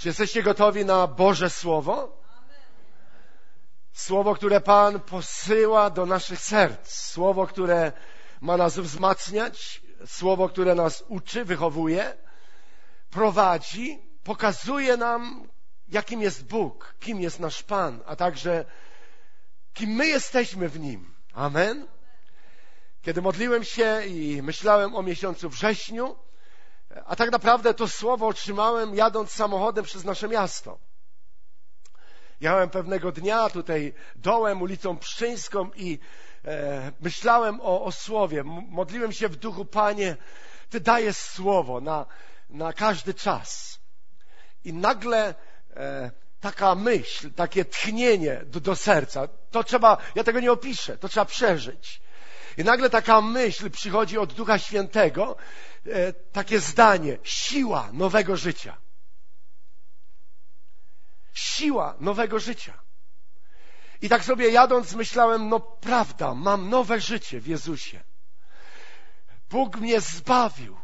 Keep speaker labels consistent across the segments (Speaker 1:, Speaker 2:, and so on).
Speaker 1: Czy jesteście gotowi na Boże Słowo? Słowo, które Pan posyła do naszych serc. Słowo, które ma nas wzmacniać. Słowo, które nas uczy, wychowuje, prowadzi, pokazuje nam, jakim jest Bóg, kim jest nasz Pan, a także kim my jesteśmy w Nim. Amen. Kiedy modliłem się i myślałem o miesiącu wrześniu, a tak naprawdę to słowo otrzymałem jadąc samochodem przez nasze miasto. Jechałem pewnego dnia tutaj dołem, ulicą Pszczyńską i e, myślałem o, o słowie. Modliłem się w duchu, Panie, Ty dajesz słowo na, na każdy czas. I nagle e, taka myśl, takie tchnienie do, do serca, to trzeba, ja tego nie opiszę, to trzeba przeżyć. I nagle taka myśl przychodzi od Ducha Świętego, takie zdanie, siła nowego życia. Siła nowego życia. I tak sobie jadąc myślałem, no prawda, mam nowe życie w Jezusie. Bóg mnie zbawił.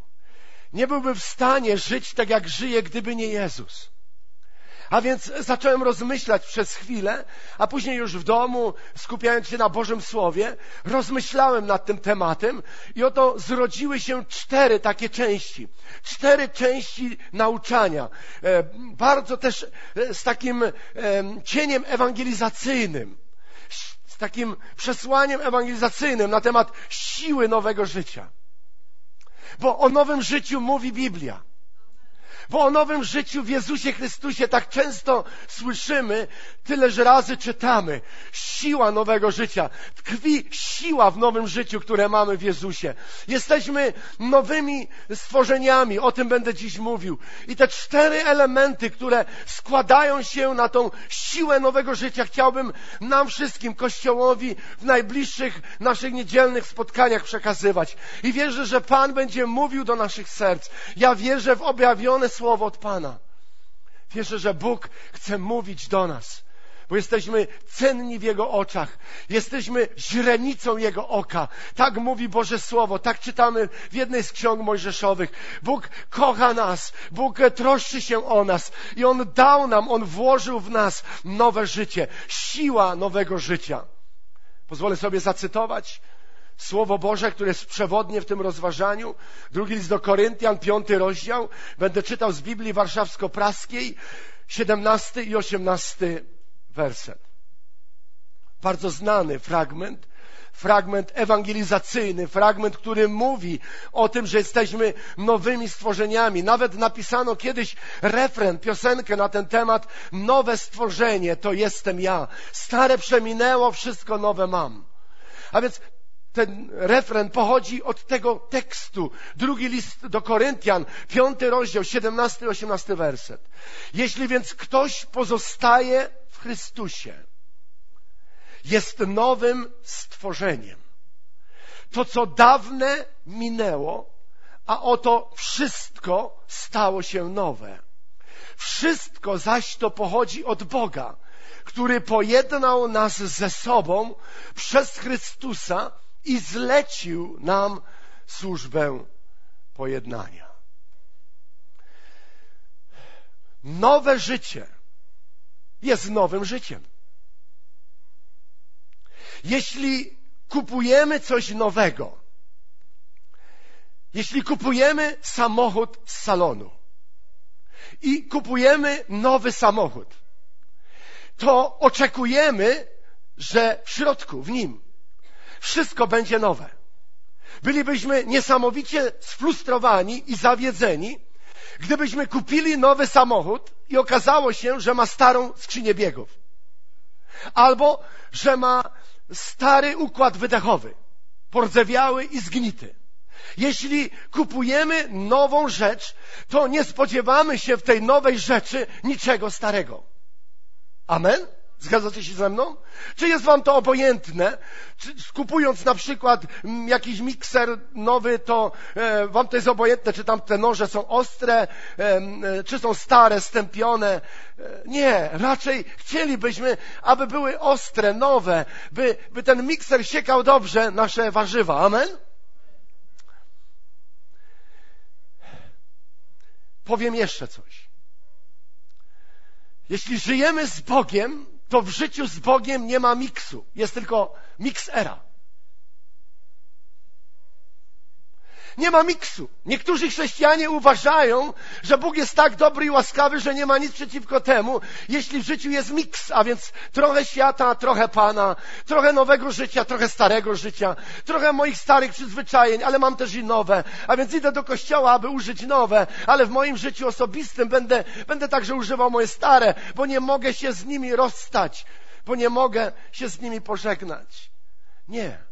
Speaker 1: Nie byłbym w stanie żyć tak, jak żyję, gdyby nie Jezus. A więc zacząłem rozmyślać przez chwilę, a później już w domu, skupiając się na Bożym Słowie, rozmyślałem nad tym tematem i oto zrodziły się cztery takie części. Cztery części nauczania. E, bardzo też e, z takim e, cieniem ewangelizacyjnym. Z takim przesłaniem ewangelizacyjnym na temat siły nowego życia. Bo o nowym życiu mówi Biblia. Bo o nowym życiu w Jezusie Chrystusie tak często słyszymy, tyleż razy czytamy. Siła nowego życia. Tkwi siła w nowym życiu, które mamy w Jezusie. Jesteśmy nowymi stworzeniami. O tym będę dziś mówił. I te cztery elementy, które składają się na tą siłę nowego życia, chciałbym nam wszystkim, Kościołowi, w najbliższych naszych niedzielnych spotkaniach przekazywać. I wierzę, że Pan będzie mówił do naszych serc. Ja wierzę w objawione słowo od Pana. Wierzę, że Bóg chce mówić do nas, bo jesteśmy cenni w Jego oczach. Jesteśmy źrenicą Jego oka. Tak mówi Boże Słowo, tak czytamy w jednej z ksiąg mojżeszowych. Bóg kocha nas, Bóg troszczy się o nas i On dał nam, On włożył w nas nowe życie, siła nowego życia. Pozwolę sobie zacytować Słowo Boże, które jest przewodnie w tym rozważaniu. Drugi list do Koryntian, piąty rozdział. Będę czytał z Biblii Warszawsko-Praskiej, siedemnasty i osiemnasty werset. Bardzo znany fragment, fragment ewangelizacyjny, fragment, który mówi o tym, że jesteśmy nowymi stworzeniami. Nawet napisano kiedyś refren, piosenkę na ten temat. Nowe stworzenie to jestem ja. Stare przeminęło, wszystko nowe mam. A więc ten refren pochodzi od tego tekstu. Drugi list do Koryntian, piąty rozdział, siedemnasty, osiemnasty werset. Jeśli więc ktoś pozostaje w Chrystusie, jest nowym stworzeniem. To, co dawne minęło, a oto wszystko stało się nowe. Wszystko zaś to pochodzi od Boga, który pojednał nas ze sobą przez Chrystusa i zlecił nam służbę pojednania. Nowe życie jest nowym życiem. Jeśli kupujemy coś nowego, jeśli kupujemy samochód z salonu i kupujemy nowy samochód, to oczekujemy, że w środku, w nim wszystko będzie nowe. Bylibyśmy niesamowicie sfrustrowani i zawiedzeni, gdybyśmy kupili nowy samochód i okazało się, że ma starą skrzynię biegów. Albo, że ma stary układ wydechowy, pordzewiały i zgnity. Jeśli kupujemy nową rzecz, to nie spodziewamy się w tej nowej rzeczy niczego starego. Amen? Zgadzacie się ze mną? Czy jest wam to obojętne? Czy kupując na przykład mm, jakiś mikser nowy, to e, wam to jest obojętne, czy tam te noże są ostre, e, e, czy są stare, stępione? E, nie, raczej chcielibyśmy, aby były ostre, nowe, by, by ten mikser siekał dobrze nasze warzywa. Amen? Powiem jeszcze coś. Jeśli żyjemy z Bogiem, to w życiu z Bogiem nie ma miksu. Jest tylko mix Nie ma miksu. Niektórzy chrześcijanie uważają, że Bóg jest tak dobry i łaskawy, że nie ma nic przeciwko temu, jeśli w życiu jest miks, a więc trochę świata, trochę Pana, trochę nowego życia, trochę starego życia, trochę moich starych przyzwyczajeń, ale mam też i nowe. A więc idę do kościoła, aby użyć nowe, ale w moim życiu osobistym będę, będę także używał moje stare, bo nie mogę się z nimi rozstać, bo nie mogę się z nimi pożegnać. Nie.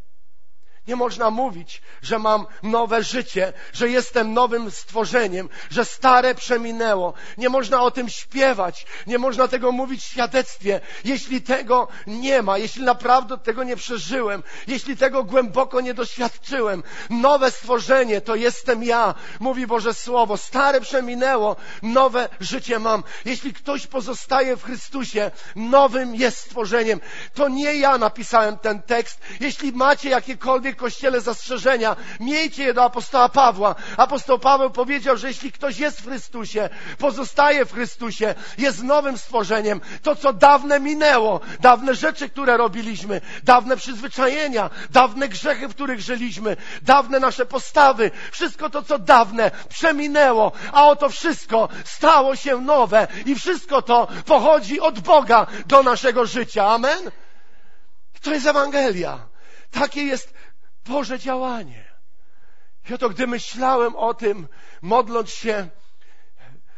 Speaker 1: Nie można mówić, że mam nowe życie, że jestem nowym stworzeniem, że stare przeminęło. Nie można o tym śpiewać, nie można tego mówić w świadectwie, jeśli tego nie ma, jeśli naprawdę tego nie przeżyłem, jeśli tego głęboko nie doświadczyłem. Nowe stworzenie to jestem ja, mówi Boże Słowo. Stare przeminęło, nowe życie mam. Jeśli ktoś pozostaje w Chrystusie, nowym jest stworzeniem. To nie ja napisałem ten tekst. Jeśli macie jakiekolwiek Kościele zastrzeżenia, miejcie je do apostoła Pawła. Apostoł Paweł powiedział, że jeśli ktoś jest w Chrystusie, pozostaje w Chrystusie, jest nowym stworzeniem, to co dawne minęło, dawne rzeczy, które robiliśmy, dawne przyzwyczajenia, dawne grzechy, w których żyliśmy, dawne nasze postawy, wszystko to, co dawne, przeminęło, a oto wszystko stało się nowe i wszystko to pochodzi od Boga do naszego życia. Amen? To jest Ewangelia. Takie jest Boże działanie. I oto gdy myślałem o tym, modląc się,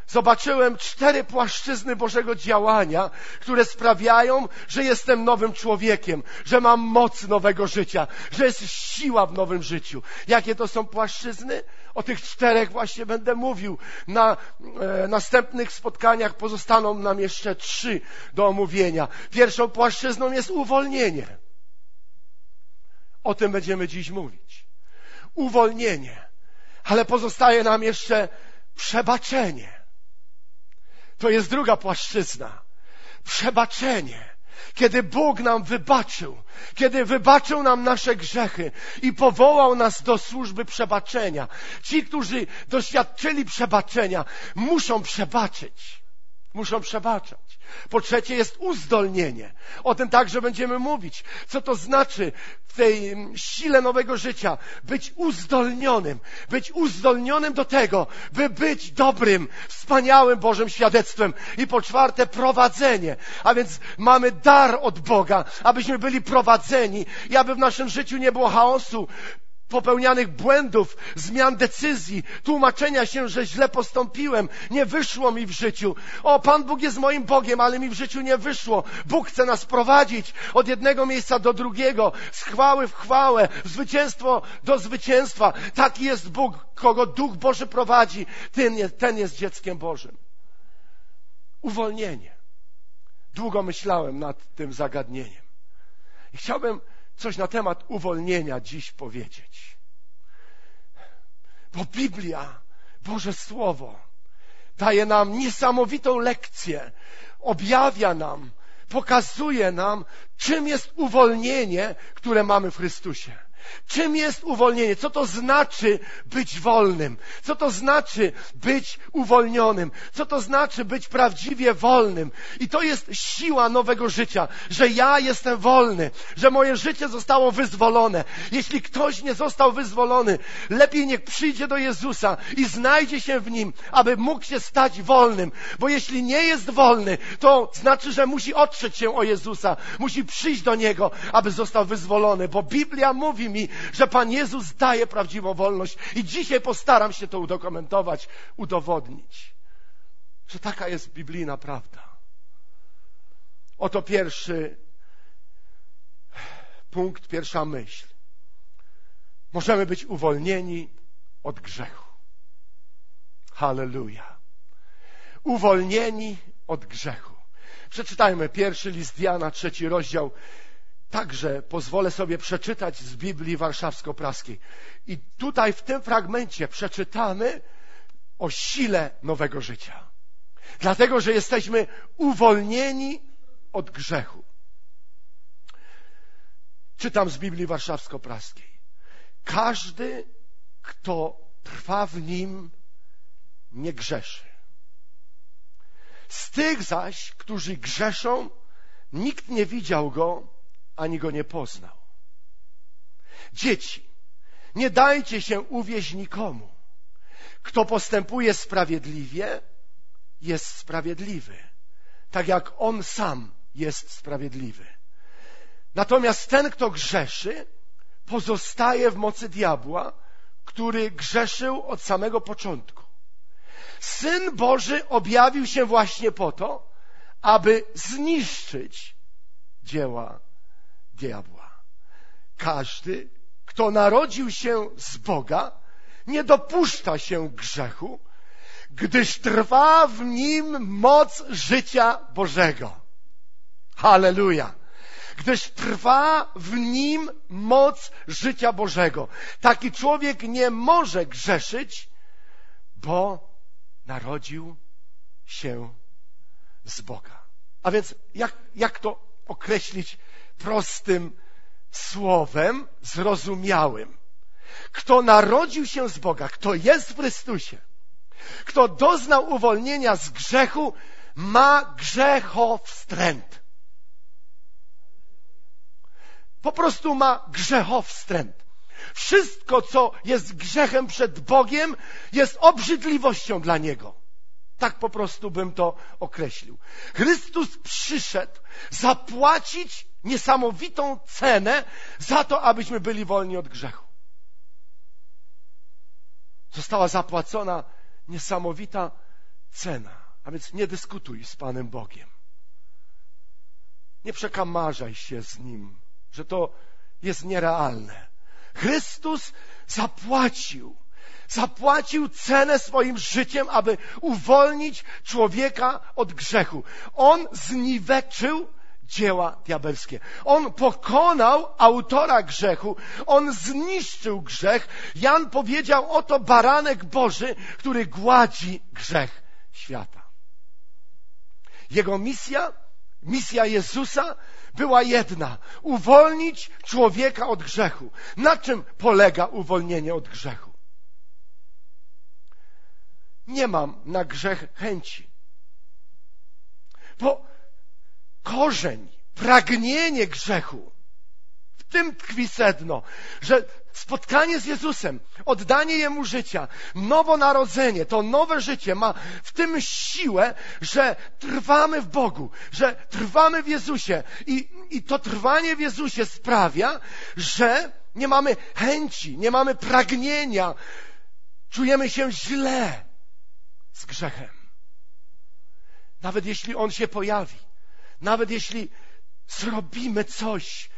Speaker 1: zobaczyłem cztery płaszczyzny Bożego działania, które sprawiają, że jestem nowym człowiekiem, że mam moc nowego życia, że jest siła w nowym życiu. Jakie to są płaszczyzny? O tych czterech właśnie będę mówił. Na e, następnych spotkaniach pozostaną nam jeszcze trzy do omówienia. Pierwszą płaszczyzną jest uwolnienie. O tym będziemy dziś mówić. Uwolnienie. Ale pozostaje nam jeszcze przebaczenie. To jest druga płaszczyzna. Przebaczenie. Kiedy Bóg nam wybaczył, kiedy wybaczył nam nasze grzechy i powołał nas do służby przebaczenia. Ci, którzy doświadczyli przebaczenia, muszą przebaczyć. Muszą przebaczać. Po trzecie jest uzdolnienie. O tym także będziemy mówić. Co to znaczy w tej sile nowego życia? Być uzdolnionym. Być uzdolnionym do tego, by być dobrym, wspaniałym Bożym świadectwem. I po czwarte prowadzenie. A więc mamy dar od Boga, abyśmy byli prowadzeni i aby w naszym życiu nie było chaosu, popełnianych błędów, zmian decyzji, tłumaczenia się, że źle postąpiłem, nie wyszło mi w życiu. O, Pan Bóg jest moim Bogiem, ale mi w życiu nie wyszło. Bóg chce nas prowadzić od jednego miejsca do drugiego, z chwały w chwałę, zwycięstwo do zwycięstwa. Taki jest Bóg, kogo Duch Boży prowadzi, ten jest, ten jest dzieckiem Bożym. Uwolnienie. Długo myślałem nad tym zagadnieniem. I chciałbym coś na temat uwolnienia dziś powiedzieć. Bo Biblia, Boże Słowo, daje nam niesamowitą lekcję, objawia nam, pokazuje nam, czym jest uwolnienie, które mamy w Chrystusie. Czym jest uwolnienie? Co to znaczy być wolnym? Co to znaczy być uwolnionym? Co to znaczy być prawdziwie wolnym? I to jest siła nowego życia, że ja jestem wolny, że moje życie zostało wyzwolone. Jeśli ktoś nie został wyzwolony, lepiej niech przyjdzie do Jezusa i znajdzie się w nim, aby mógł się stać wolnym. Bo jeśli nie jest wolny, to znaczy, że musi otrzeć się o Jezusa, musi przyjść do Niego, aby został wyzwolony. Bo Biblia mówi mi, mi, że Pan Jezus daje prawdziwą wolność i dzisiaj postaram się to udokumentować, udowodnić, że taka jest biblijna prawda. Oto pierwszy punkt, pierwsza myśl. Możemy być uwolnieni od grzechu. Halleluja. Uwolnieni od grzechu. Przeczytajmy pierwszy list Jana, trzeci rozdział, także pozwolę sobie przeczytać z Biblii Warszawsko-Praskiej. I tutaj w tym fragmencie przeczytamy o sile nowego życia. Dlatego, że jesteśmy uwolnieni od grzechu. Czytam z Biblii Warszawsko-Praskiej. Każdy, kto trwa w nim, nie grzeszy. Z tych zaś, którzy grzeszą, nikt nie widział go, ani go nie poznał. Dzieci, nie dajcie się uwieść nikomu. Kto postępuje sprawiedliwie, jest sprawiedliwy, tak jak on sam jest sprawiedliwy. Natomiast ten, kto grzeszy, pozostaje w mocy diabła, który grzeszył od samego początku. Syn Boży objawił się właśnie po to, aby zniszczyć dzieła diabła. Każdy, kto narodził się z Boga, nie dopuszcza się grzechu, gdyż trwa w nim moc życia Bożego. Halleluja! Gdyż trwa w nim moc życia Bożego. Taki człowiek nie może grzeszyć, bo narodził się z Boga. A więc jak, jak to określić prostym słowem, zrozumiałym? Kto narodził się z Boga, kto jest w Chrystusie, kto doznał uwolnienia z grzechu, ma grzechowstręt. Po prostu ma grzechowstręt. Wszystko, co jest grzechem przed Bogiem, jest obrzydliwością dla Niego. Tak po prostu bym to określił. Chrystus przyszedł zapłacić niesamowitą cenę za to, abyśmy byli wolni od grzechu. Została zapłacona niesamowita cena. A więc nie dyskutuj z Panem Bogiem. Nie przekamarzaj się z Nim, że to jest nierealne. Chrystus zapłacił. Zapłacił cenę swoim życiem, aby uwolnić człowieka od grzechu. On zniweczył dzieła diabelskie. On pokonał autora grzechu, on zniszczył grzech. Jan powiedział, oto baranek Boży, który gładzi grzech świata. Jego misja, misja Jezusa była jedna: uwolnić człowieka od grzechu. Na czym polega uwolnienie od grzechu? Nie mam na grzech chęci. Bo korzeń, pragnienie grzechu, w tym tkwi sedno, że spotkanie z Jezusem, oddanie Jemu życia, nowonarodzenie, to nowe życie ma w tym siłę, że trwamy w Bogu, że trwamy w Jezusie i, i to trwanie w Jezusie sprawia, że nie mamy chęci, nie mamy pragnienia, czujemy się źle z grzechem. Nawet jeśli on się pojawi, nawet jeśli zrobimy coś,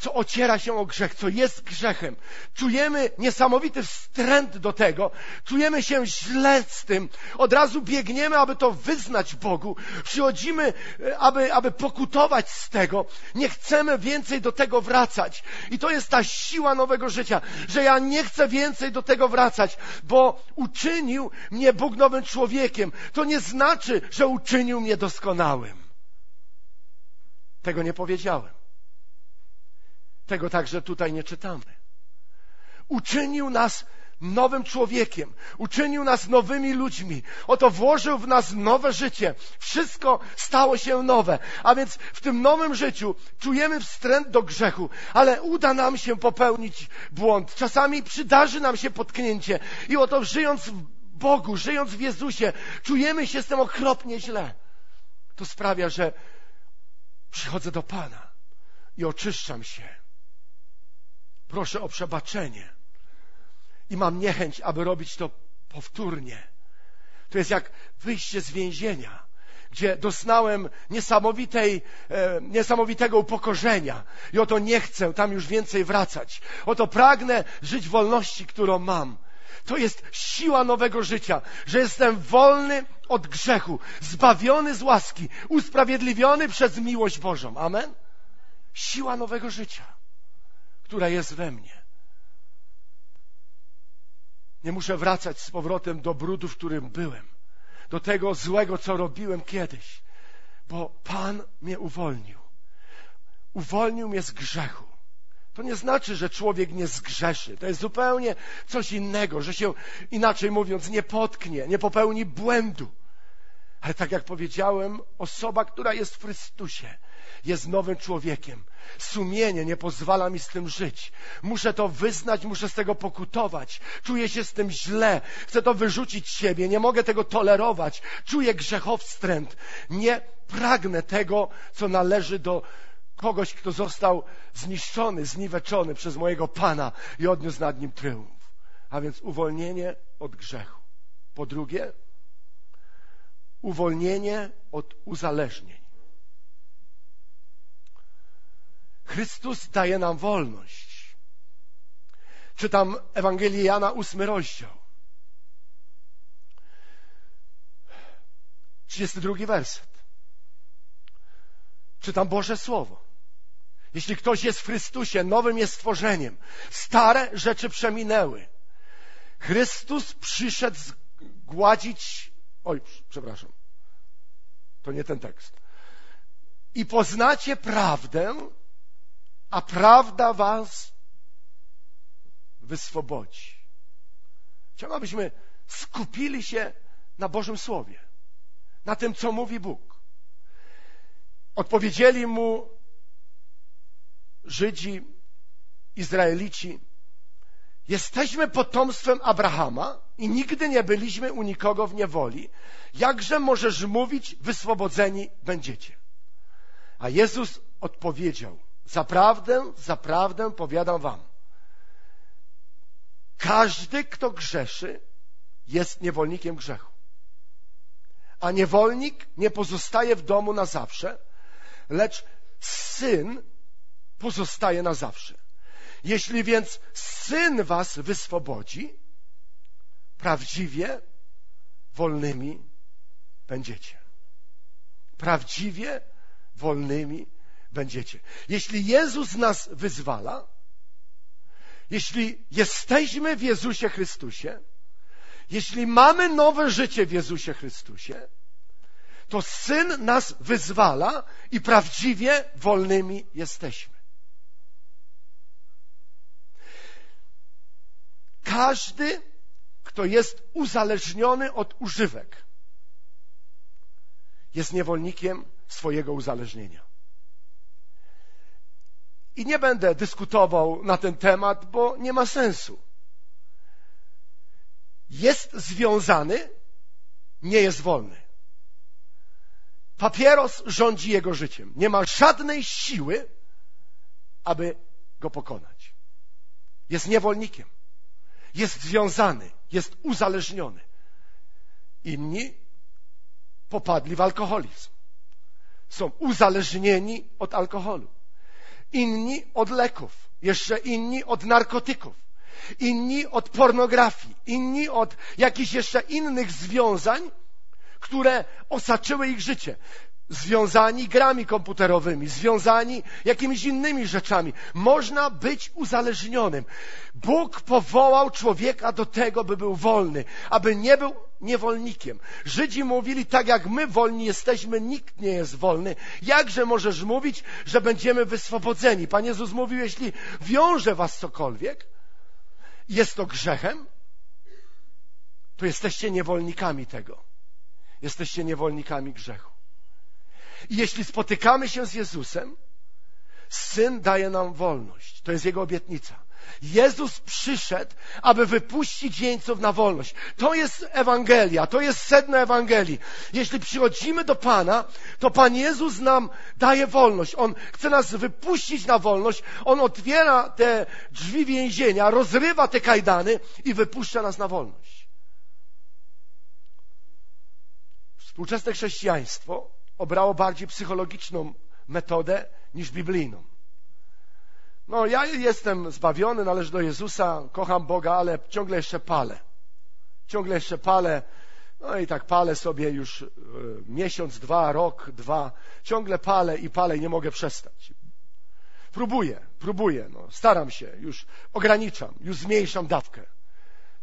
Speaker 1: co ociera się o grzech, co jest grzechem. Czujemy niesamowity wstręt do tego, czujemy się źle z tym, od razu biegniemy, aby to wyznać Bogu, przychodzimy, e, aby, aby pokutować z tego, nie chcemy więcej do tego wracać. I to jest ta siła nowego życia, że ja nie chcę więcej do tego wracać, bo uczynił mnie Bóg nowym człowiekiem. To nie znaczy, że uczynił mnie doskonałym. Tego nie powiedziałem. Tego także tutaj nie czytamy. Uczynił nas nowym człowiekiem, uczynił nas nowymi ludźmi. Oto włożył w nas nowe życie. Wszystko stało się nowe. A więc w tym nowym życiu czujemy wstręt do grzechu, ale uda nam się popełnić błąd. Czasami przydarzy nam się potknięcie i oto żyjąc w Bogu, żyjąc w Jezusie, czujemy się z tym okropnie źle. To sprawia, że przychodzę do Pana i oczyszczam się Proszę o przebaczenie. I mam niechęć, aby robić to powtórnie. To jest jak wyjście z więzienia, gdzie doznałem niesamowitej, e, niesamowitego upokorzenia. I oto nie chcę tam już więcej wracać. Oto pragnę żyć wolności, którą mam. To jest siła nowego życia, że jestem wolny od grzechu, zbawiony z łaski, usprawiedliwiony przez miłość Bożą. Amen? Siła nowego życia która jest we mnie. Nie muszę wracać z powrotem do brudu, w którym byłem, do tego złego, co robiłem kiedyś, bo Pan mnie uwolnił. Uwolnił mnie z grzechu. To nie znaczy, że człowiek nie zgrzeszy. To jest zupełnie coś innego, że się, inaczej mówiąc, nie potknie, nie popełni błędu. Ale tak jak powiedziałem, osoba, która jest w Chrystusie, jest nowym człowiekiem. Sumienie nie pozwala mi z tym żyć. Muszę to wyznać, muszę z tego pokutować. Czuję się z tym źle. Chcę to wyrzucić z siebie. Nie mogę tego tolerować. Czuję grzechowstręt. Nie pragnę tego, co należy do kogoś, kto został zniszczony, zniweczony przez mojego Pana i odniósł nad nim triumf. A więc uwolnienie od grzechu. Po drugie, uwolnienie od uzależnień. Chrystus daje nam wolność. Czytam Ewangelię Jana, ósmy rozdział. 32 werset. Czytam Boże Słowo. Jeśli ktoś jest w Chrystusie, nowym jest stworzeniem. Stare rzeczy przeminęły. Chrystus przyszedł zgładzić. Oj, przepraszam. To nie ten tekst. I poznacie prawdę, a prawda was wyswobodzi. Chciałbym, abyśmy skupili się na Bożym Słowie, na tym, co mówi Bóg. Odpowiedzieli mu Żydzi, Izraelici, jesteśmy potomstwem Abrahama i nigdy nie byliśmy u nikogo w niewoli. Jakże możesz mówić, wyswobodzeni będziecie? A Jezus odpowiedział, Zaprawdę, zaprawdę powiadam wam. Każdy, kto grzeszy, jest niewolnikiem grzechu. A niewolnik nie pozostaje w domu na zawsze, lecz syn pozostaje na zawsze. Jeśli więc syn was wyswobodzi, prawdziwie wolnymi będziecie. Prawdziwie wolnymi będziecie. Jeśli Jezus nas wyzwala, jeśli jesteśmy w Jezusie Chrystusie, jeśli mamy nowe życie w Jezusie Chrystusie, to Syn nas wyzwala i prawdziwie wolnymi jesteśmy. Każdy, kto jest uzależniony od używek, jest niewolnikiem swojego uzależnienia. I nie będę dyskutował na ten temat, bo nie ma sensu. Jest związany, nie jest wolny. Papieros rządzi jego życiem. Nie ma żadnej siły, aby go pokonać. Jest niewolnikiem. Jest związany, jest uzależniony. Inni popadli w alkoholizm. Są uzależnieni od alkoholu inni od leków, jeszcze inni od narkotyków, inni od pornografii, inni od jakichś jeszcze innych związań, które osaczyły ich życie. Związani grami komputerowymi, związani jakimiś innymi rzeczami. Można być uzależnionym. Bóg powołał człowieka do tego, by był wolny, aby nie był niewolnikiem. Żydzi mówili, tak jak my wolni jesteśmy, nikt nie jest wolny. Jakże możesz mówić, że będziemy wyswobodzeni? Pan Jezus mówił, jeśli wiąże was cokolwiek, jest to grzechem, to jesteście niewolnikami tego. Jesteście niewolnikami grzechu. I jeśli spotykamy się z Jezusem, Syn daje nam wolność. To jest Jego obietnica. Jezus przyszedł, aby wypuścić jeńców na wolność. To jest Ewangelia, to jest sedno Ewangelii. Jeśli przychodzimy do Pana, to Pan Jezus nam daje wolność. On chce nas wypuścić na wolność. On otwiera te drzwi więzienia, rozrywa te kajdany i wypuszcza nas na wolność. Współczesne chrześcijaństwo obrało bardziej psychologiczną metodę niż biblijną. No, ja jestem zbawiony, należę do Jezusa, kocham Boga, ale ciągle jeszcze palę. Ciągle jeszcze palę. No i tak palę sobie już y, miesiąc, dwa, rok, dwa. Ciągle palę i palę i nie mogę przestać. Próbuję, próbuję, no, staram się, już ograniczam, już zmniejszam dawkę.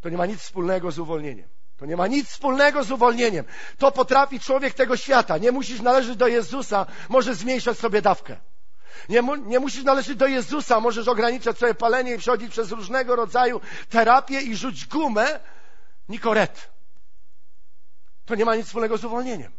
Speaker 1: To nie ma nic wspólnego z uwolnieniem. To nie ma nic wspólnego z uwolnieniem. To potrafi człowiek tego świata. Nie musisz należeć do Jezusa, możesz zmniejszać sobie dawkę. Nie, mu, nie musisz należeć do Jezusa, możesz ograniczać swoje palenie i przechodzić przez różnego rodzaju terapię i rzuć gumę Nikoret. To nie ma nic wspólnego z uwolnieniem.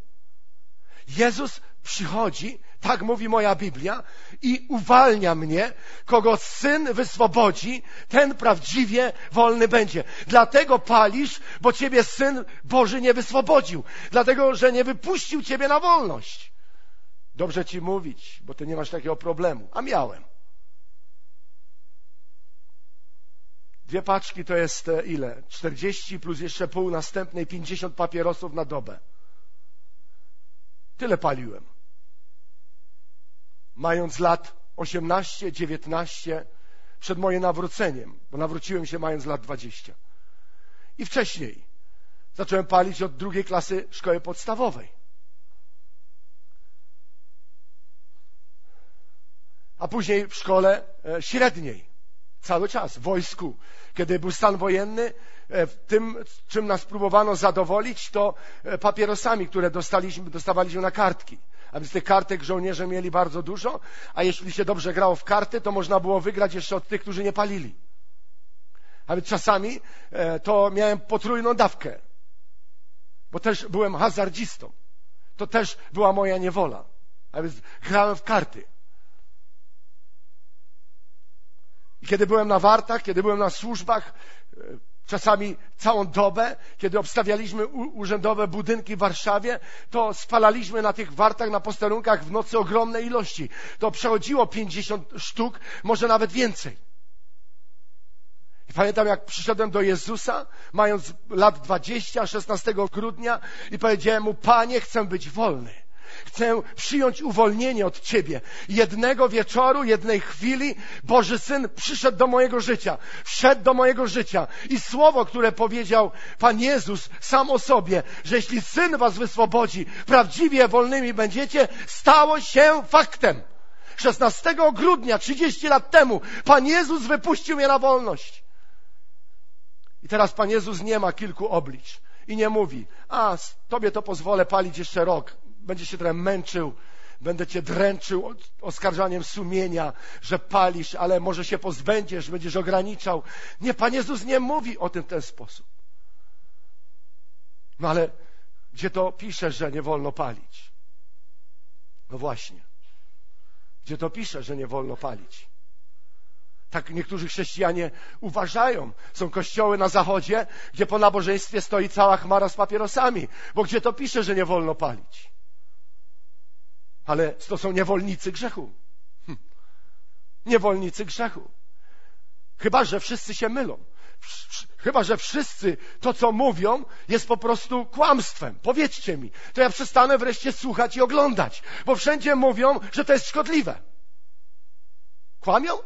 Speaker 1: Jezus przychodzi, tak mówi moja Biblia, i uwalnia mnie, kogo syn wyswobodzi, ten prawdziwie wolny będzie. Dlatego palisz, bo ciebie syn Boży nie wyswobodził. Dlatego, że nie wypuścił ciebie na wolność. Dobrze ci mówić, bo ty nie masz takiego problemu. A miałem. Dwie paczki to jest e, ile? 40 plus jeszcze pół następnej 50 papierosów na dobę. Tyle paliłem. Mając lat 18, 19, przed moim nawróceniem, bo nawróciłem się mając lat 20. I wcześniej zacząłem palić od drugiej klasy szkoły podstawowej. A później w szkole e, średniej. Cały czas w wojsku. Kiedy był stan wojenny, e, tym, czym nas próbowano zadowolić, to e, papierosami, które dostaliśmy, dostawaliśmy na kartki. A więc tych kartek żołnierze mieli bardzo dużo, a jeśli się dobrze grało w karty, to można było wygrać jeszcze od tych, którzy nie palili. A więc czasami e, to miałem potrójną dawkę, bo też byłem hazardzistą. To też była moja niewola. A więc grałem w karty. I kiedy byłem na wartach, kiedy byłem na służbach, e, czasami całą dobę, kiedy obstawialiśmy urzędowe budynki w Warszawie, to spalaliśmy na tych wartach, na posterunkach w nocy ogromne ilości. To przechodziło 50 sztuk, może nawet więcej. I pamiętam, jak przyszedłem do Jezusa, mając lat 20, 16 grudnia i powiedziałem mu, Panie, chcę być wolny. Chcę przyjąć uwolnienie od Ciebie. Jednego wieczoru, jednej chwili Boży Syn przyszedł do mojego życia, wszedł do mojego życia i słowo, które powiedział Pan Jezus sam o sobie, że jeśli Syn Was wyswobodzi, prawdziwie wolnymi będziecie, stało się faktem. 16 grudnia, 30 lat temu, Pan Jezus wypuścił mnie na wolność. I teraz Pan Jezus nie ma kilku oblicz i nie mówi, a Tobie to pozwolę palić jeszcze rok będzie się trochę męczył, będę cię dręczył oskarżaniem sumienia, że palisz, ale może się pozbędziesz, będziesz ograniczał. Nie, Pan Jezus nie mówi o tym w ten sposób. No ale gdzie to pisze, że nie wolno palić? No właśnie. Gdzie to pisze, że nie wolno palić? Tak niektórzy chrześcijanie uważają. Są kościoły na zachodzie, gdzie po nabożeństwie stoi cała chmara z papierosami, bo gdzie to pisze, że nie wolno palić? Ale to są niewolnicy grzechu. Hm. Niewolnicy grzechu. Chyba, że wszyscy się mylą. Chyba, że wszyscy to, co mówią, jest po prostu kłamstwem. Powiedzcie mi, to ja przestanę wreszcie słuchać i oglądać, bo wszędzie mówią, że to jest szkodliwe. Kłamią?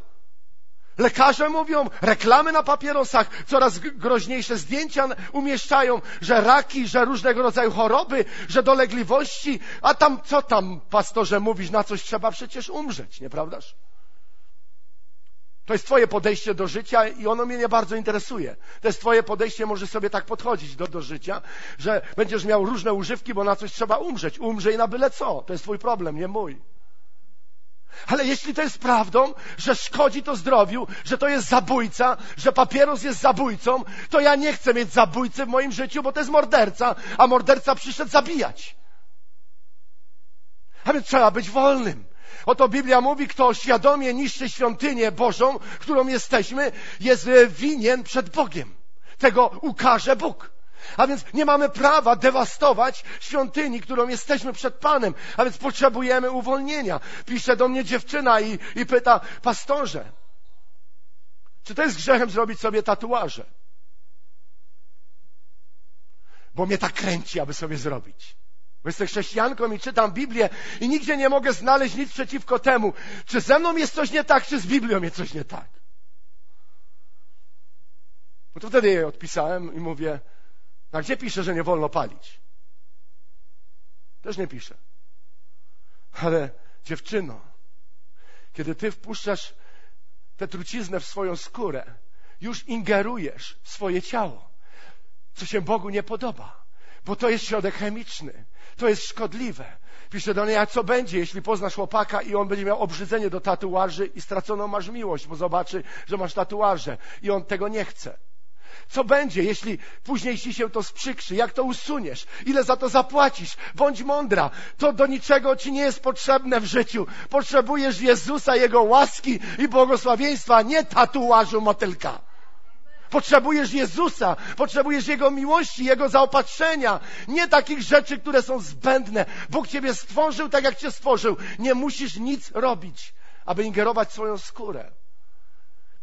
Speaker 1: Lekarze mówią, reklamy na papierosach, coraz groźniejsze zdjęcia umieszczają, że raki, że różnego rodzaju choroby, że dolegliwości, a tam co tam, pastorze, mówisz, na coś trzeba przecież umrzeć, nieprawdaż? To jest Twoje podejście do życia i ono mnie nie bardzo interesuje. To jest Twoje podejście, może sobie tak podchodzić do, do życia, że będziesz miał różne używki, bo na coś trzeba umrzeć. Umrzej na byle co. To jest Twój problem, nie mój. Ale jeśli to jest prawdą, że szkodzi to zdrowiu, że to jest zabójca, że papieros jest zabójcą, to ja nie chcę mieć zabójcy w moim życiu, bo to jest morderca, a morderca przyszedł zabijać. A więc trzeba być wolnym. Oto Biblia mówi, kto świadomie niszczy świątynię Bożą, którą jesteśmy, jest winien przed Bogiem. Tego ukaże Bóg. A więc nie mamy prawa dewastować świątyni, którą jesteśmy przed Panem. A więc potrzebujemy uwolnienia. Pisze do mnie dziewczyna i, i pyta, pastorze, czy to jest grzechem zrobić sobie tatuaże? Bo mnie tak kręci, aby sobie zrobić. Bo jestem chrześcijanką i czytam Biblię i nigdzie nie mogę znaleźć nic przeciwko temu, czy ze mną jest coś nie tak, czy z Biblią jest coś nie tak. No to wtedy jej odpisałem i mówię, a gdzie pisze, że nie wolno palić? Też nie pisze. Ale dziewczyno, kiedy ty wpuszczasz tę truciznę w swoją skórę, już ingerujesz w swoje ciało, co się Bogu nie podoba, bo to jest środek chemiczny, to jest szkodliwe. Pisze do niej, a co będzie, jeśli poznasz chłopaka i on będzie miał obrzydzenie do tatuaży i straconą masz miłość, bo zobaczy, że masz tatuaże i on tego nie chce. Co będzie, jeśli później ci się to sprzykrzy? Jak to usuniesz? Ile za to zapłacisz? Bądź mądra. To do niczego ci nie jest potrzebne w życiu. Potrzebujesz Jezusa, Jego łaski i błogosławieństwa, nie tatuażu motylka. Potrzebujesz Jezusa, potrzebujesz Jego miłości, Jego zaopatrzenia, nie takich rzeczy, które są zbędne. Bóg Ciebie stworzył tak, jak Cię stworzył. Nie musisz nic robić, aby ingerować swoją skórę.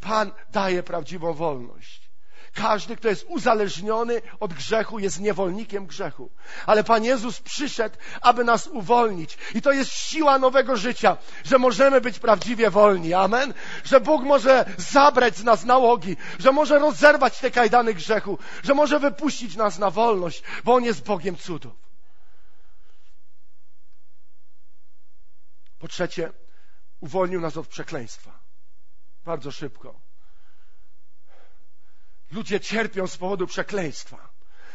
Speaker 1: Pan daje prawdziwą wolność. Każdy, kto jest uzależniony od grzechu, jest niewolnikiem grzechu. Ale Pan Jezus przyszedł, aby nas uwolnić. I to jest siła nowego życia, że możemy być prawdziwie wolni. Amen. Że Bóg może zabrać z nas nałogi, że może rozerwać te kajdany grzechu, że może wypuścić nas na wolność, bo On jest Bogiem cudów. Po trzecie, uwolnił nas od przekleństwa. Bardzo szybko. Ludzie cierpią z powodu przekleństwa.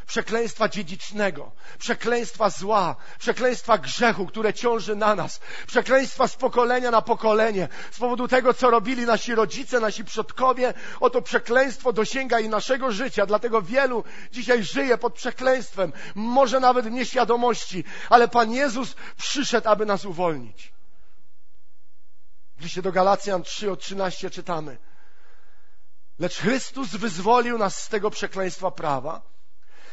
Speaker 1: Przekleństwa dziedzicznego, przekleństwa zła, przekleństwa grzechu, które ciąży na nas, przekleństwa z pokolenia na pokolenie, z powodu tego, co robili nasi rodzice, nasi przodkowie. Oto przekleństwo dosięga i naszego życia, dlatego wielu dzisiaj żyje pod przekleństwem, może nawet w nieświadomości, ale Pan Jezus przyszedł, aby nas uwolnić. W liście do Galacjan 3 od 13 czytamy. Lecz Chrystus wyzwolił nas z tego przekleństwa prawa,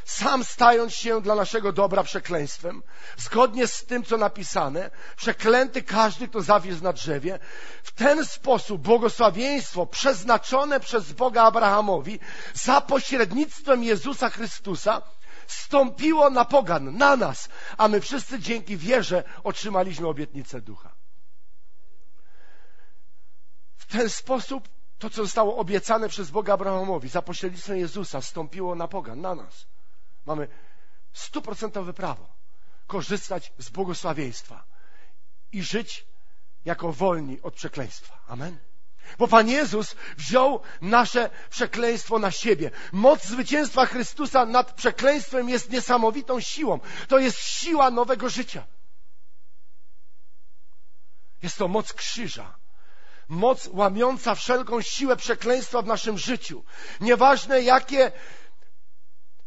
Speaker 1: sam stając się dla naszego dobra przekleństwem, zgodnie z tym, co napisane, przeklęty każdy, kto zawiózł na drzewie. W ten sposób błogosławieństwo przeznaczone przez Boga Abrahamowi za pośrednictwem Jezusa Chrystusa stąpiło na pogan, na nas, a my wszyscy dzięki wierze otrzymaliśmy obietnicę ducha. W ten sposób to, co zostało obiecane przez Boga Abrahamowi za pośrednictwem Jezusa, stąpiło na pogan, na nas. Mamy stuprocentowe prawo korzystać z błogosławieństwa i żyć jako wolni od przekleństwa. Amen. Bo Pan Jezus wziął nasze przekleństwo na siebie. Moc zwycięstwa Chrystusa nad przekleństwem jest niesamowitą siłą. To jest siła nowego życia. Jest to moc krzyża moc łamiąca wszelką siłę przekleństwa w naszym życiu. Nieważne jakie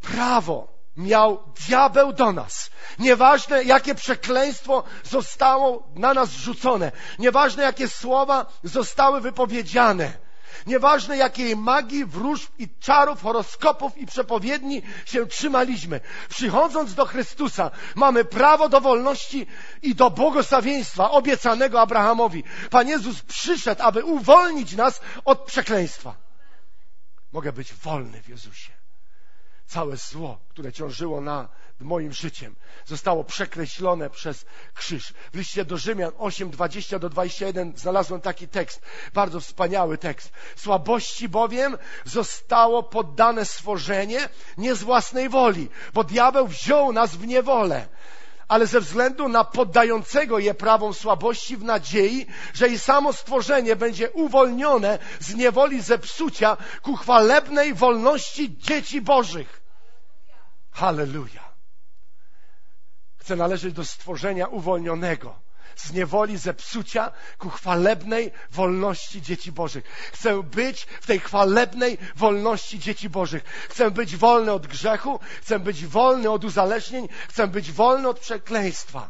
Speaker 1: prawo miał diabeł do nas. Nieważne, jakie przekleństwo zostało na nas rzucone. Nieważne, jakie słowa zostały wypowiedziane. Nieważne jakiej magii, wróżb i czarów, horoskopów i przepowiedni się trzymaliśmy. Przychodząc do Chrystusa mamy prawo do wolności i do błogosławieństwa obiecanego Abrahamowi. Pan Jezus przyszedł, aby uwolnić nas od przekleństwa. Mogę być wolny w Jezusie. Całe zło, które ciążyło nad moim życiem, zostało przekreślone przez krzyż. W liście do Rzymian 8, 20 do 21 znalazłem taki tekst, bardzo wspaniały tekst. Słabości bowiem zostało poddane stworzenie nie z własnej woli, bo diabeł wziął nas w niewolę ale ze względu na poddającego je prawom słabości w nadziei, że i samo stworzenie będzie uwolnione z niewoli zepsucia ku chwalebnej wolności dzieci Bożych. Halleluja. Chcę należeć do stworzenia uwolnionego z niewoli zepsucia ku chwalebnej wolności dzieci Bożych. Chcę być w tej chwalebnej wolności dzieci Bożych. Chcę być wolny od grzechu, chcę być wolny od uzależnień, chcę być wolny od przekleństwa.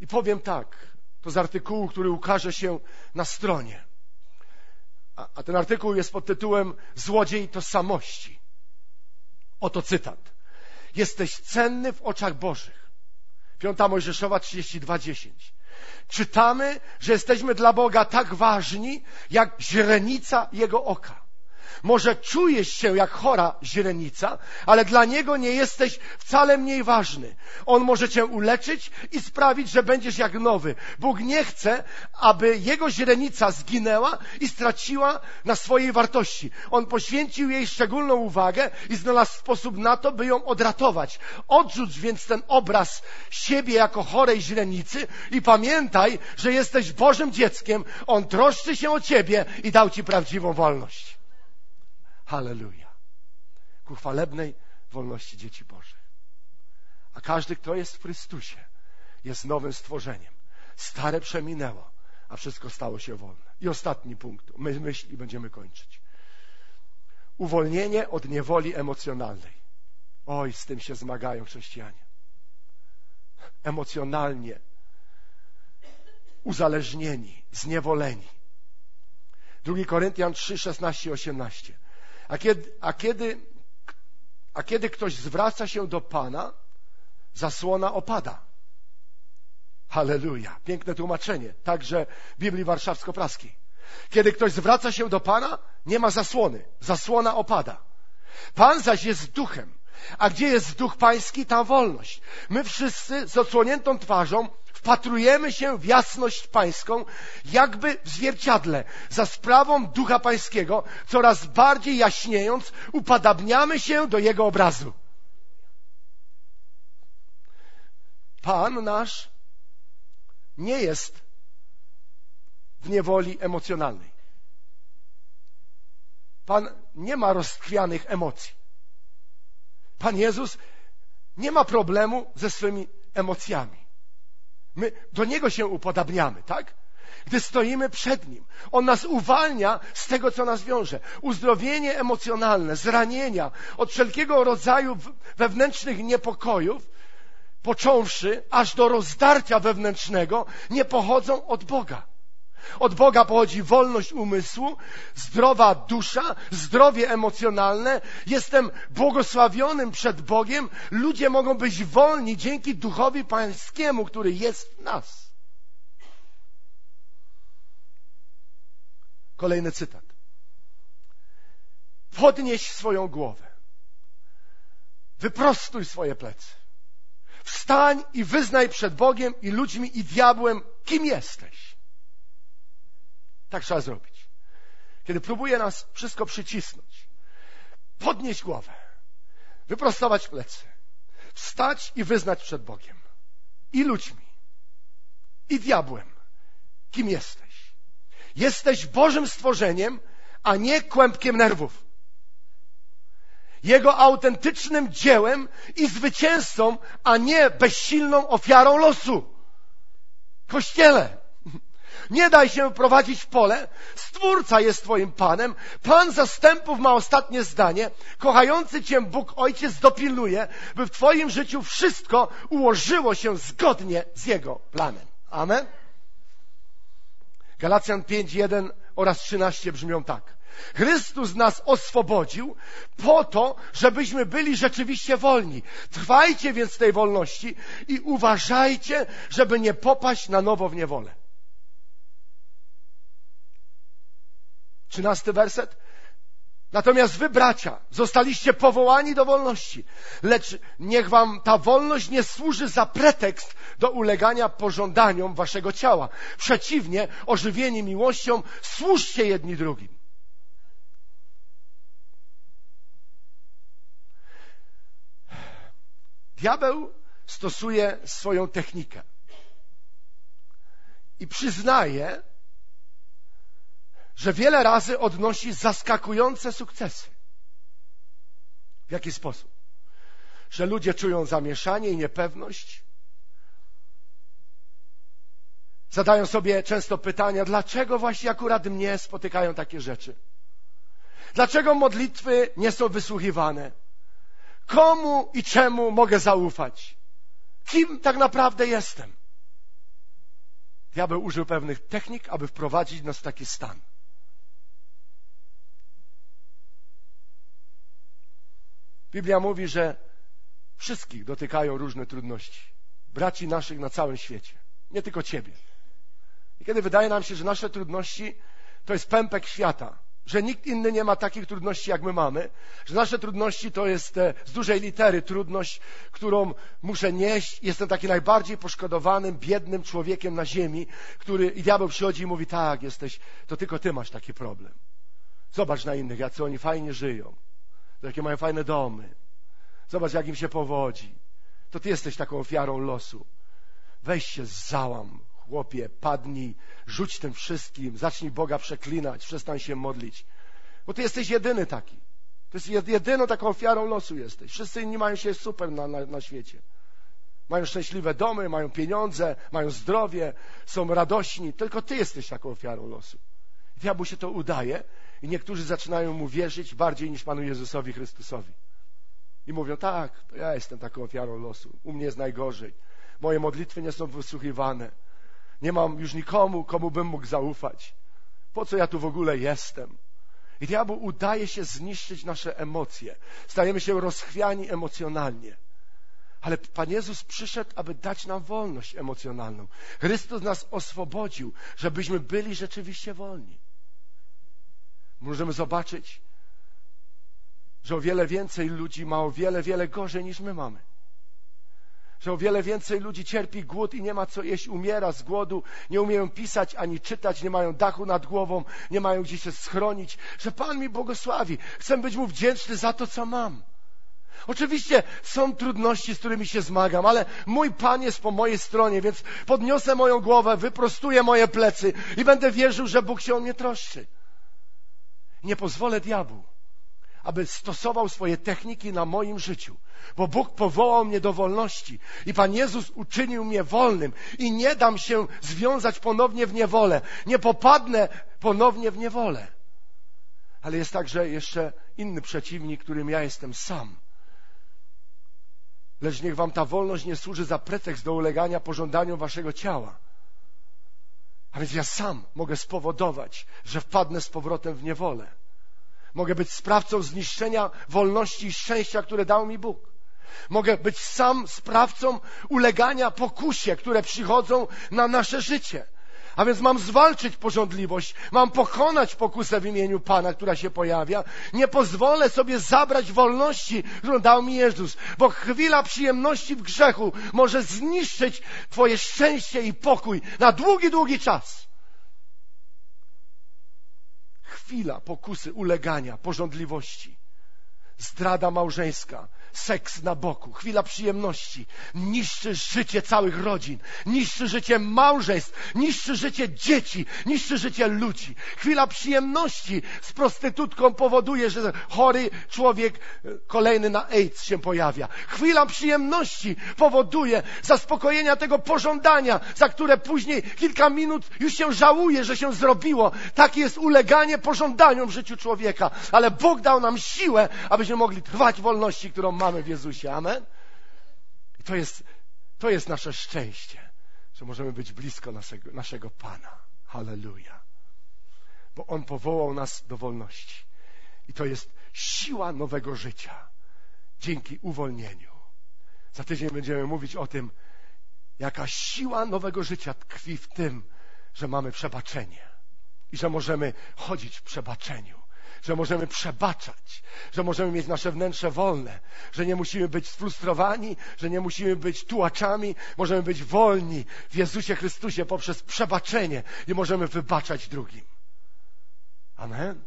Speaker 1: I powiem tak, to z artykułu, który ukaże się na stronie. A, a ten artykuł jest pod tytułem Złodziej tożsamości. Oto cytat. Jesteś cenny w oczach Bożych. Piąta Mojżeszowa 32:10. Czytamy, że jesteśmy dla Boga tak ważni, jak źrenica Jego oka. Może czujesz się jak chora źrenica, ale dla Niego nie jesteś wcale mniej ważny. On może Cię uleczyć i sprawić, że będziesz jak nowy. Bóg nie chce, aby Jego źrenica zginęła i straciła na swojej wartości. On poświęcił jej szczególną uwagę i znalazł sposób na to, by ją odratować. Odrzuć więc ten obraz siebie jako chorej źrenicy i pamiętaj, że jesteś Bożym dzieckiem. On troszczy się o Ciebie i dał Ci prawdziwą wolność. Halleluja. Ku chwalebnej wolności dzieci Bożych. A każdy, kto jest w Chrystusie, jest nowym stworzeniem. Stare przeminęło, a wszystko stało się wolne. I ostatni punkt, my myśl i będziemy kończyć. uwolnienie od niewoli emocjonalnej. Oj, z tym się zmagają chrześcijanie. Emocjonalnie uzależnieni, zniewoleni. 2 Koryntian 3, 16 18. A kiedy, a, kiedy, a kiedy ktoś zwraca się do Pana, zasłona opada. Halleluja. Piękne tłumaczenie. Także Biblii Warszawsko-Praskiej. Kiedy ktoś zwraca się do Pana, nie ma zasłony. Zasłona opada. Pan zaś jest duchem. A gdzie jest duch pański, tam wolność. My wszyscy z odsłoniętą twarzą wpatrujemy się w jasność pańską, jakby w zwierciadle. Za sprawą ducha pańskiego, coraz bardziej jaśniejąc, upadabniamy się do jego obrazu. Pan nasz nie jest w niewoli emocjonalnej. Pan nie ma rozchwianych emocji. Pan Jezus nie ma problemu ze swymi emocjami. My do Niego się upodabniamy, tak? Gdy stoimy przed Nim. On nas uwalnia z tego, co nas wiąże. Uzdrowienie emocjonalne, zranienia, od wszelkiego rodzaju wewnętrznych niepokojów, począwszy aż do rozdarcia wewnętrznego, nie pochodzą od Boga. Od Boga pochodzi wolność umysłu, zdrowa dusza, zdrowie emocjonalne. Jestem błogosławionym przed Bogiem. Ludzie mogą być wolni dzięki Duchowi Pańskiemu, który jest w nas. Kolejny cytat. Podnieś swoją głowę. Wyprostuj swoje plecy. Wstań i wyznaj przed Bogiem i ludźmi i diabłem, kim jesteś. Tak trzeba zrobić. Kiedy próbuje nas wszystko przycisnąć, podnieść głowę, wyprostować plecy, wstać i wyznać przed Bogiem i ludźmi, i diabłem, kim jesteś. Jesteś Bożym stworzeniem, a nie kłębkiem nerwów. Jego autentycznym dziełem i zwycięzcą, a nie bezsilną ofiarą losu. Kościele, nie daj się prowadzić w pole. Stwórca jest Twoim Panem. Pan zastępów ma ostatnie zdanie. Kochający Cię Bóg Ojciec dopilnuje, by w Twoim życiu wszystko ułożyło się zgodnie z Jego planem. Amen. Galacjan 5, 1 oraz 13 brzmią tak. Chrystus nas oswobodził po to, żebyśmy byli rzeczywiście wolni. Trwajcie więc tej wolności i uważajcie, żeby nie popaść na nowo w niewolę. Trzynasty werset. Natomiast wy, bracia, zostaliście powołani do wolności, lecz niech wam ta wolność nie służy za pretekst do ulegania pożądaniom waszego ciała. Przeciwnie, ożywieni miłością, służcie jedni drugim. Diabeł stosuje swoją technikę i przyznaje, że wiele razy odnosi zaskakujące sukcesy. W jaki sposób? Że ludzie czują zamieszanie i niepewność. Zadają sobie często pytania, dlaczego właśnie akurat mnie spotykają takie rzeczy? Dlaczego modlitwy nie są wysłuchiwane? Komu i czemu mogę zaufać? Kim tak naprawdę jestem? Diabeł użył pewnych technik, aby wprowadzić nas w taki stan. Biblia mówi, że wszystkich dotykają różne trudności. Braci naszych na całym świecie. Nie tylko Ciebie. I kiedy wydaje nam się, że nasze trudności to jest pępek świata, że nikt inny nie ma takich trudności, jak my mamy, że nasze trudności to jest e, z dużej litery trudność, którą muszę nieść. Jestem taki najbardziej poszkodowanym, biednym człowiekiem na ziemi, który i diabeł przychodzi i mówi, tak, jesteś, to tylko ty masz taki problem. Zobacz na innych, jacy oni fajnie żyją jakie mają fajne domy. Zobacz, jak im się powodzi. To ty jesteś taką ofiarą losu. Weź się załam, chłopie, padnij, rzuć tym wszystkim, zacznij Boga przeklinać, przestań się modlić. Bo ty jesteś jedyny taki. To jest jedyną taką ofiarą losu jesteś. Wszyscy inni mają się super na, na, na świecie. Mają szczęśliwe domy, mają pieniądze, mają zdrowie, są radośni. Tylko ty jesteś taką ofiarą losu. Diabłu się to udaje I niektórzy zaczynają mu wierzyć bardziej niż Panu Jezusowi Chrystusowi. I mówią, tak, ja jestem taką ofiarą losu. U mnie jest najgorzej. Moje modlitwy nie są wysłuchiwane. Nie mam już nikomu, komu bym mógł zaufać. Po co ja tu w ogóle jestem? I diabeł udaje się zniszczyć nasze emocje. Stajemy się rozchwiani emocjonalnie. Ale Pan Jezus przyszedł, aby dać nam wolność emocjonalną. Chrystus nas oswobodził, żebyśmy byli rzeczywiście wolni. Możemy zobaczyć, że o wiele więcej ludzi ma o wiele, wiele gorzej niż my mamy. Że o wiele więcej ludzi cierpi głód i nie ma co jeść, umiera z głodu, nie umieją pisać ani czytać, nie mają dachu nad głową, nie mają gdzie się schronić. Że Pan mi błogosławi. Chcę być Mu wdzięczny za to, co mam. Oczywiście są trudności, z którymi się zmagam, ale mój Pan jest po mojej stronie, więc podniosę moją głowę, wyprostuję moje plecy i będę wierzył, że Bóg się o mnie troszczy. Nie pozwolę diabłu, aby stosował swoje techniki na moim życiu, bo Bóg powołał mnie do wolności i Pan Jezus uczynił mnie wolnym i nie dam się związać ponownie w niewolę, nie popadnę ponownie w niewolę. Ale jest także jeszcze inny przeciwnik, którym ja jestem sam. Lecz niech wam ta wolność nie służy za pretekst do ulegania pożądaniom waszego ciała. A więc ja sam mogę spowodować, że wpadnę z powrotem w niewolę. Mogę być sprawcą zniszczenia wolności i szczęścia, które dał mi Bóg. Mogę być sam sprawcą ulegania pokusie, które przychodzą na nasze życie. A więc mam zwalczyć porządliwość, mam pokonać pokusę w imieniu Pana, która się pojawia. Nie pozwolę sobie zabrać wolności, którą dał mi Jezus, bo chwila przyjemności w grzechu może zniszczyć Twoje szczęście i pokój na długi, długi czas. Chwila pokusy, ulegania, porządliwości, zdrada małżeńska, seks na boku, chwila przyjemności, niszczy życie całych rodzin, niszczy życie małżeństw, niszczy życie dzieci, niszczy życie ludzi. Chwila przyjemności z prostytutką powoduje, że chory człowiek e, kolejny na AIDS się pojawia. Chwila przyjemności powoduje zaspokojenia tego pożądania, za które później kilka minut już się żałuje, że się zrobiło. Takie jest uleganie pożądaniom w życiu człowieka. Ale Bóg dał nam siłę, abyśmy mogli trwać wolności, którą mamy mamy w Jezusie. Amen? I to jest, to jest nasze szczęście, że możemy być blisko naszego, naszego Pana. Halleluja. Bo On powołał nas do wolności. I to jest siła nowego życia dzięki uwolnieniu. Za tydzień będziemy mówić o tym, jaka siła nowego życia tkwi w tym, że mamy przebaczenie i że możemy chodzić w przebaczeniu że możemy przebaczać, że możemy mieć nasze wnętrze wolne, że nie musimy być sfrustrowani, że nie musimy być tułaczami, możemy być wolni w Jezusie Chrystusie poprzez przebaczenie i możemy wybaczać drugim. Amen.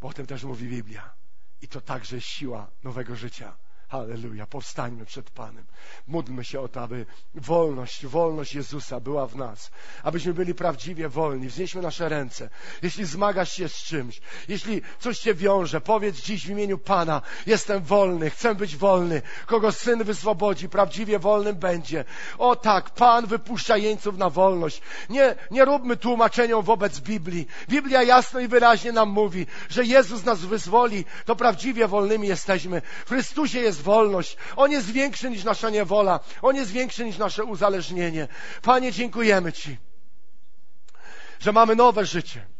Speaker 1: Potem też mówi Biblia. I to także siła nowego życia. Halleluja, powstańmy przed Panem. Módlmy się o to, aby wolność, wolność Jezusa była w nas. Abyśmy byli prawdziwie wolni. Wznieśmy nasze ręce. Jeśli zmagasz się z czymś, jeśli coś Cię wiąże, powiedz dziś w imieniu Pana, jestem wolny, chcę być wolny. Kogo Syn wyswobodzi, prawdziwie wolnym będzie. O tak, Pan wypuszcza jeńców na wolność. Nie, nie róbmy tłumaczeniom wobec Biblii. Biblia jasno i wyraźnie nam mówi, że Jezus nas wyzwoli, to prawdziwie wolnymi jesteśmy. W Chrystusie jest wolność. On jest większy niż nasza niewola. On jest większy niż nasze uzależnienie. Panie, dziękujemy Ci, że mamy nowe życie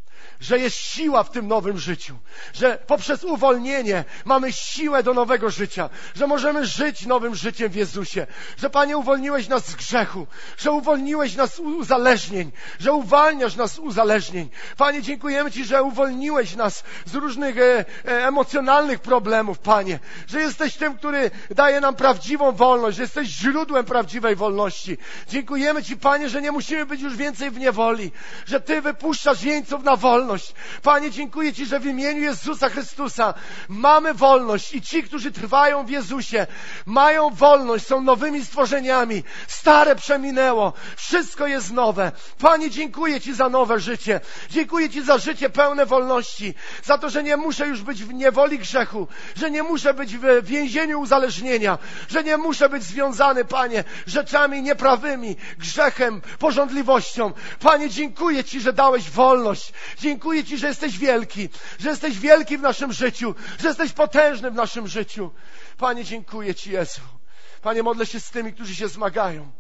Speaker 1: że jest siła w tym nowym życiu, że poprzez uwolnienie mamy siłę do nowego życia, że możemy żyć nowym życiem w Jezusie, że Panie uwolniłeś nas z grzechu, że uwolniłeś nas z uzależnień, że uwalniasz nas z uzależnień. Panie, dziękujemy Ci, że uwolniłeś nas z różnych e, e, emocjonalnych problemów, Panie, że jesteś tym, który daje nam prawdziwą wolność, że jesteś źródłem prawdziwej wolności. Dziękujemy Ci, Panie, że nie musimy być już więcej w niewoli, że Ty wypuszczasz jeńców na wolność, wolność. Panie, dziękuję Ci, że w imieniu Jezusa Chrystusa mamy wolność i ci, którzy trwają w Jezusie, mają wolność, są nowymi stworzeniami. Stare przeminęło, wszystko jest nowe. Panie, dziękuję Ci za nowe życie. Dziękuję Ci za życie pełne wolności, za to, że nie muszę już być w niewoli grzechu, że nie muszę być w więzieniu uzależnienia, że nie muszę być związany, Panie, rzeczami nieprawymi, grzechem, porządliwością. Panie, dziękuję Ci, że dałeś wolność. Dziękuję Ci, że jesteś wielki, że jesteś wielki w naszym życiu, że jesteś potężny w naszym życiu. Panie, dziękuję Ci, Jezu. Panie, modlę się z tymi, którzy się zmagają,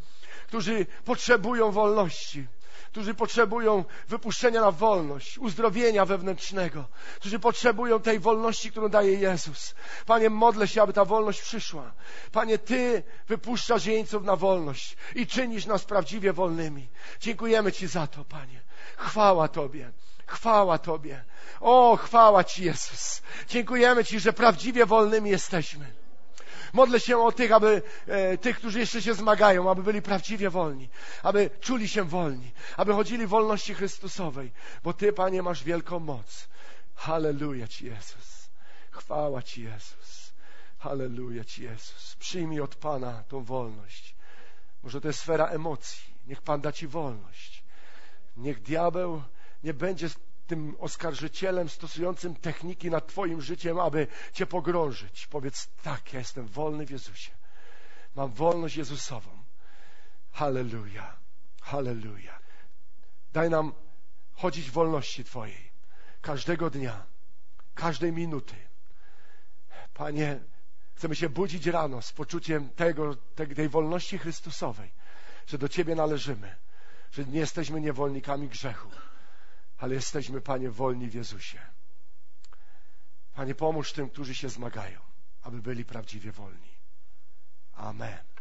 Speaker 1: którzy potrzebują wolności, którzy potrzebują wypuszczenia na wolność, uzdrowienia wewnętrznego, którzy potrzebują tej wolności, którą daje Jezus. Panie, modlę się, aby ta wolność przyszła. Panie, Ty wypuszczasz jeńców na wolność i czynisz nas prawdziwie wolnymi. Dziękujemy Ci za to, Panie. Chwała Tobie. Chwała Tobie. O, chwała Ci, Jezus. Dziękujemy Ci, że prawdziwie wolnymi jesteśmy. Modlę się o tych, aby e, tych, którzy jeszcze się zmagają, aby byli prawdziwie wolni, aby czuli się wolni, aby chodzili w wolności Chrystusowej, bo Ty, Panie, masz wielką moc. Halleluja Ci, Jezus. Chwała Ci, Jezus. Halleluja Ci, Jezus. Przyjmij od Pana tą wolność. Może to jest sfera emocji. Niech Pan da Ci wolność. Niech diabeł nie będzie tym oskarżycielem stosującym techniki nad Twoim życiem, aby Cię pogrążyć. Powiedz tak, ja jestem wolny w Jezusie. Mam wolność Jezusową. Halleluja. Halleluja. Daj nam chodzić w wolności Twojej. Każdego dnia, każdej minuty. Panie, chcemy się budzić rano z poczuciem tego, tej wolności Chrystusowej, że do Ciebie należymy, że nie jesteśmy niewolnikami grzechu ale jesteśmy, Panie, wolni w Jezusie. Panie, pomóż tym, którzy się zmagają, aby byli prawdziwie wolni. Amen.